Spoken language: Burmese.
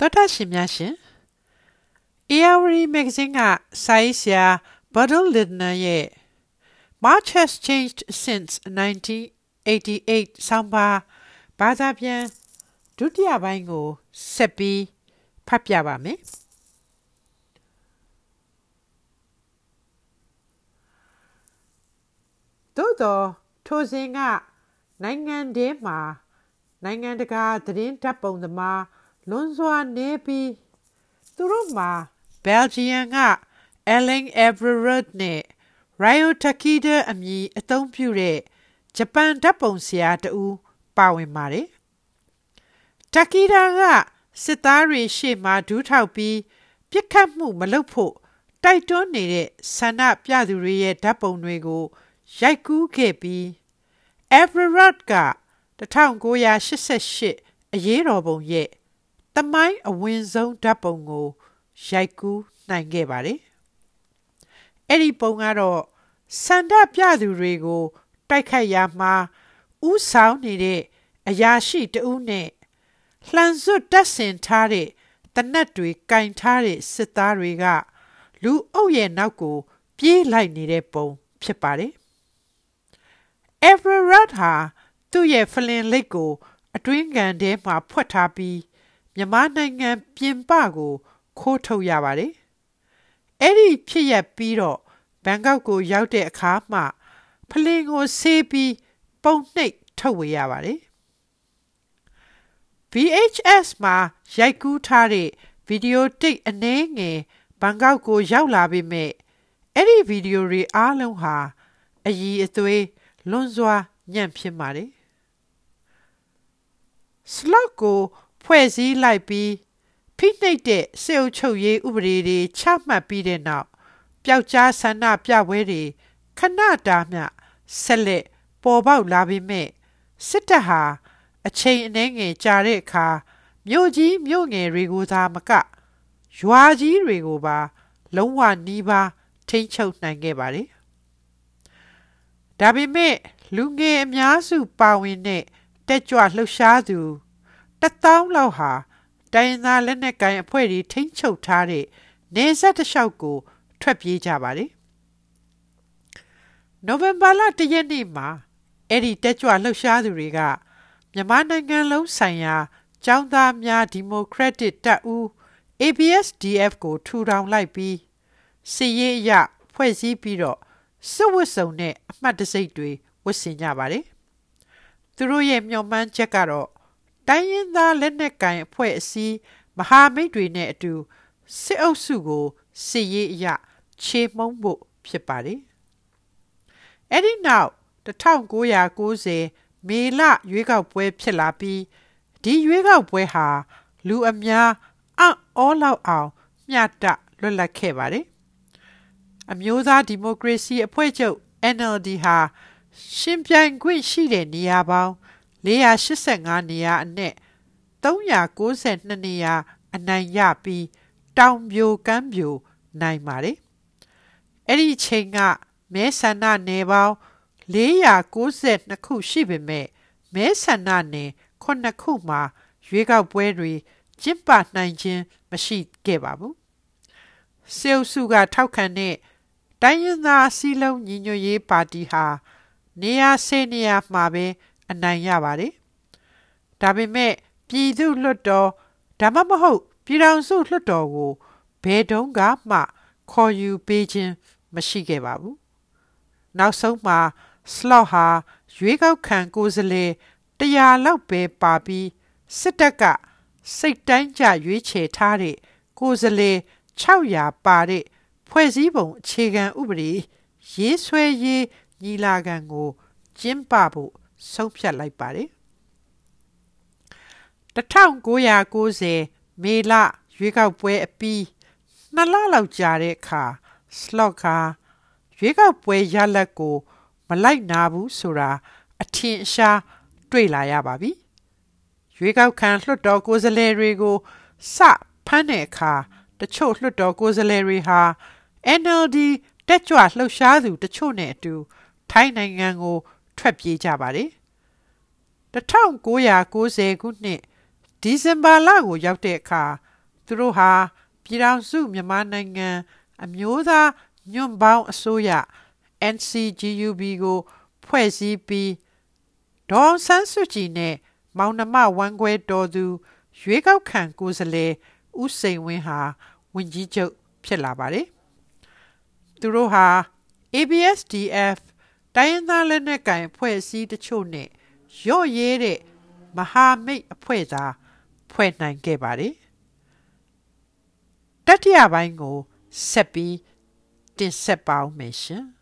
တော်တာရှင်များရှင် ARI magazine ကစာရေးဆရာ Buttle Lidner ရဲ့ March has changed since 1988ဆောင်းပါးဘာသာပြန်ဒုတိယပိုင်းကိုဆက်ပြီးဖတ်ပြပါမယ် သို့တော့ထိုစဉ်ကနိုင်ငံထဲမှာနိုင်ငံတကာသတင်းတပ်ပုံသမား လွန်စွာနေပြီးသူတို့မှာဘယ်ဂျီယန်က Ellen Everett နဲ့ Ryo Takeda အမည်အသုံးပြုတဲ့ဂျပန်ဓာတ်ပုံဆရာတဦးပါဝင်ပါတယ်။ Takeda ကစစ်သားတွေရှေ့မှာဒူးထောက်ပြီးပြစ်ခတ်မှုမလုပ်ဖို့တိုက်တွန်းနေတဲ့ဆန္ဒပြသူတွေရဲ့ဓာတ်ပုံတွေကိုရိုက်ကူးခဲ့ပြီး Everett က1988အရေးတော်ပုံရဲ့ တမိုင်းအဝင်ဆုံးဓာတ်ပုံကိုရိုက်ကူးနိုင်ခဲ့ပါတယ်။အဲ့ဒီပုံကတော့စန္ဒပြသူတွေကို တိုက်ခိုက်ရမှာဥဆောင်နေတဲ့အရာရှိတဦးနဲ့လှန်စွတ်တက်ဆင်ထားတဲ့တနက်တွေကင်ထားတဲ့စစ်သားတွေက လူအုပ်ရဲ့နောက်ကို ပြေးလိုက်နေတဲ့ပုံဖြစ်ပါတယ်။ Everett ဟာသူ့ရဲ့ဖလင်လိတ်ကို အတွင်းကန်ထဲမှာဖွက်ထားပြီး မြန်မာနိုင်ငံပြင်ပကို ခိုးထုတ်ရပါတယ်။အဲ့ဒီဖြစ်ရပြီးတော့ဘန်ကောက်ကိုရောက်တဲ့အခါမှဖလင်ကိုဆေးပြီးပုံနှိပ်ထုတ်ဝေရပါတယ်။ VHS မှာရိုက်ကူးထားတဲ့ဗီဒီယိုတိတ်အနှဲငယ်ဘန်ကောက်ကိုရောက်လာပေမဲ့အဲ့ဒီဗီဒီယိုတွေအားလုံးဟာအည်အသွေးလွန်စွာညံ့ဖြစ်ပါတယ်။ slot ကို ဖွဲ့စည်းလိုက်ပြီးဖိနှိပ်တဲ့စေအုပ်ချုပ်ရေးဥပဒေတွေချမှတ်ပြီးတဲ့နောက်ပျောက်ကြားဆန္ဒပြပွဲတွေခဏတာမျှဆက်လက်ပေါ်ပေါက်လာပေမဲ့စစ်တပ်ဟာအချိန်အနည်းငယ်ကြာတဲ့အခါမြို့ကြီးမြို့ငယ်တွေကိုသာမကရွာကြီးတွေကိုပါ လုံးဝနီးပါးထိန်းချုပ်နိုင်ခဲ့ပါတယ်။ဒါပေမဲ့လူငယ်အများစုပါဝင်တဲ့တက်ကြွလှုပ်ရှားသူ တထောင်လောက်ဟာတိုင်းသားလက်နက်ကိုင်အဖွဲ့တွေထိန်းချုပ်ထားတဲ့နေဆက်တလျှောက်ကို ထွက်ပြေးကြပါတယ်။နိုဝင်ဘာလတရက်နေ့မှာအဲ့ဒီတက်ကြွလှုပ်ရှားသူတွေကမြန်မာနိုင်ငံလုံးဆိုင်ရာចောင်းသားများဒီမိုကရက်တစ်တပ်ဦး ABSDF ကိုထူထောင်လိုက်ပြီးစစ်ရေးအရဖွဲ့စည်းပြီးတော့စစ်ဝတ်စုံနဲ့အမှတ်တစိတ်တွေဝတ်ဆင်ကြပါတယ်။သူတို့ရဲ့မျှော်မှန်းချက်ကတော့ တိုင်းရင်းသားလက်နက်ကင်အဖွဲ့အစည်းမဟာမိတ်တွေနဲ့အတူစစ်အုပ်စုကိုစစ်ရေးအရချေမှုန်းဖို့ဖြစ်ပါတယ်။အဲ့ဒီနောက်1990မေလရွေးကောက်ပွဲဖြစ်လာပြီးဒီရွေးကောက်ပွဲဟာလူအများအံ့ဩလောက်အောင်မျှတလွတ်လပ်ခဲ့ပါတယ်။အမျိုးသားဒီမိုကရေစီအဖွဲ့ချုပ် NLD ဟာရှင်ပြိုင်ခွင့်ရှိတဲ့နေရာပေါင်း 485နေရာအနက်392နေရာအနိုင်ရပြီးတောင်ပြိုကမ်းပြိုနိုင်ပါတယ်။အဲ့ဒီချိန်ကမဲဆန္ဒနယ်ပေါင်း492ခုရှိပေမဲ့မဲဆန္ဒနယ်9ခုမှာရွေးကောက်ပွဲတွေကျင်းပနိုင်ခြင်းမရှိခဲ့ပါဘူး။စေအုပ်စုကထောက်ခံတဲ့တိုင်းရင်းသားစီလုံးညီညွတ်ရေးပါတီဟာနေရာဆယ်နေရာမှာပဲ အနိုင်ရပါတယ်။ဒါပေမဲ့ပြည်သူလွှတ်တော်ဒါမှမဟုတ်ပြည်ထောင်စုလွှတ်တော်ကိုဘယ်တုန်းကမှခေါ်ယူပေးခြင်းမရှိခဲ့ပါဘူး။နောက်ဆုံးမှာ slot ဟာရွေးကောက်ခံကိုယ်စားလှယ်တရားလောက်ပဲပါပြီးစစ်တပ်ကစိတ်တိုင်းကြရွေးချယ်ထားတဲ့ကိုယ်စားလှယ်600ပါတဲ့ဖွဲ့စည်းပုံအခြေခံဥပဒေရေးဆွဲရေးညီလာခံကိုကျင်းပဖို့ ဆုံးဖြတ်လိုက်ပါတယ်1990မေလရွေးကောက်ပွဲအပြီးနှစ်လလောက်ကြာတဲ့အခါ slot ကရွေးကောက်ပွဲရလဒ်ကို မလိုက်နာဘူးဆိုတာအထင်အရှားတွေ့လာရပါပြီရွေးကောက်ခံလွှတ်တော်ကိုယ်စားလှယ်တွေကိုစဖမ်းတဲ့အခါတချို့လွှတ်တော်ကိုယ်စားလှယ်တွေဟာ NLD တက်ကြွလှုပ်ရှားသူတချို့နဲ့အတူထိုင်းနိုင်ငံကို ထွက်ပြေးကြပါတယ်1990ခုနှစ်ဒီဇင်ဘာလကိုရောက်တဲ့အခါသူတို့ဟာပြည်ထောင်စုမြန်မာနိုင်ငံအမျိုးသားညွန့်ပေါင်းအစိုးရ NCGUB ကိုဖွဲ့စည်းပြီးဒေါ်ဆန်းစုကြည်နဲ့မောင်နှမဝမ်းခွဲတော်သူရွေးကောက်ခံကိုယ်စားလှယ်ဦးစိန်ဝင်းဟာဝင်ကြီးချုပ်ဖြစ်လာပါတယ်။သူတို့ဟာ ABSDF တိုင်းရင်းသားလက်နက်ကိုင်အဖွဲ့အစည်းတချို့နဲ့ရော့ရဲတဲ့မဟာမိတ်အဖွဲ့သာဖွဲ့နိုင်ခဲ့ပါတယ်။တတိယပိုင်းကိုဆက်ပြီးတင်ဆက်ပါဦးမယ်ရှင်။